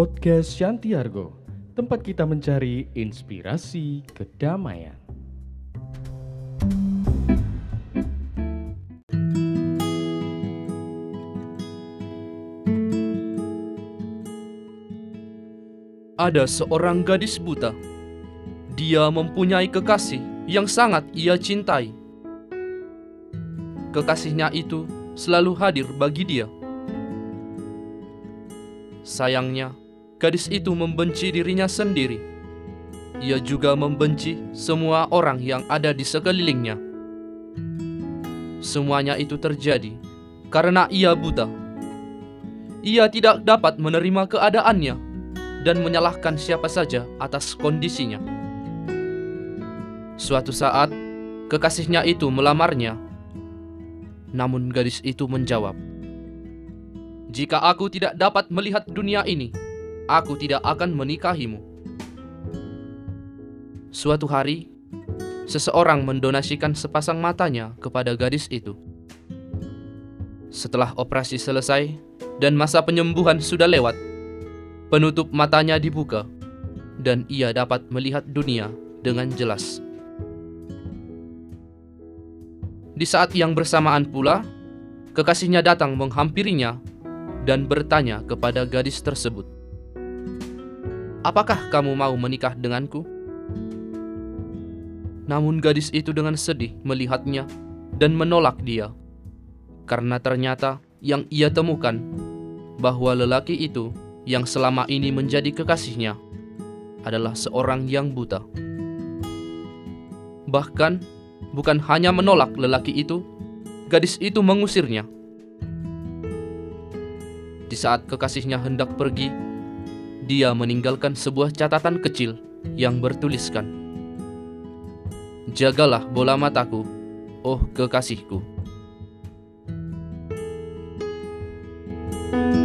Podcast Shantiargo, tempat kita mencari inspirasi kedamaian. Ada seorang gadis buta. Dia mempunyai kekasih yang sangat ia cintai. Kekasihnya itu selalu hadir bagi dia. Sayangnya, gadis itu membenci dirinya sendiri. Ia juga membenci semua orang yang ada di sekelilingnya. Semuanya itu terjadi karena ia buta. Ia tidak dapat menerima keadaannya dan menyalahkan siapa saja atas kondisinya. Suatu saat, kekasihnya itu melamarnya. Namun gadis itu menjawab, "Jika aku tidak dapat melihat dunia ini, aku tidak akan menikahimu." Suatu hari, seseorang mendonasikan sepasang matanya kepada gadis itu. Setelah operasi selesai dan masa penyembuhan sudah lewat, penutup matanya dibuka dan ia dapat melihat dunia dengan jelas. Di saat yang bersamaan pula, kekasihnya datang menghampirinya dan bertanya kepada gadis tersebut, "Apakah kamu mau menikah denganku?" Namun gadis itu dengan sedih melihatnya dan menolak dia, karena ternyata yang ia temukan bahwa lelaki itu yang selama ini menjadi kekasihnya adalah seorang yang buta. Bahkan, bukan hanya menolak lelaki itu, gadis itu mengusirnya. Di saat kekasihnya hendak pergi, dia meninggalkan sebuah catatan kecil yang bertuliskan, "Jagalah bola mataku, oh kekasihku." thank you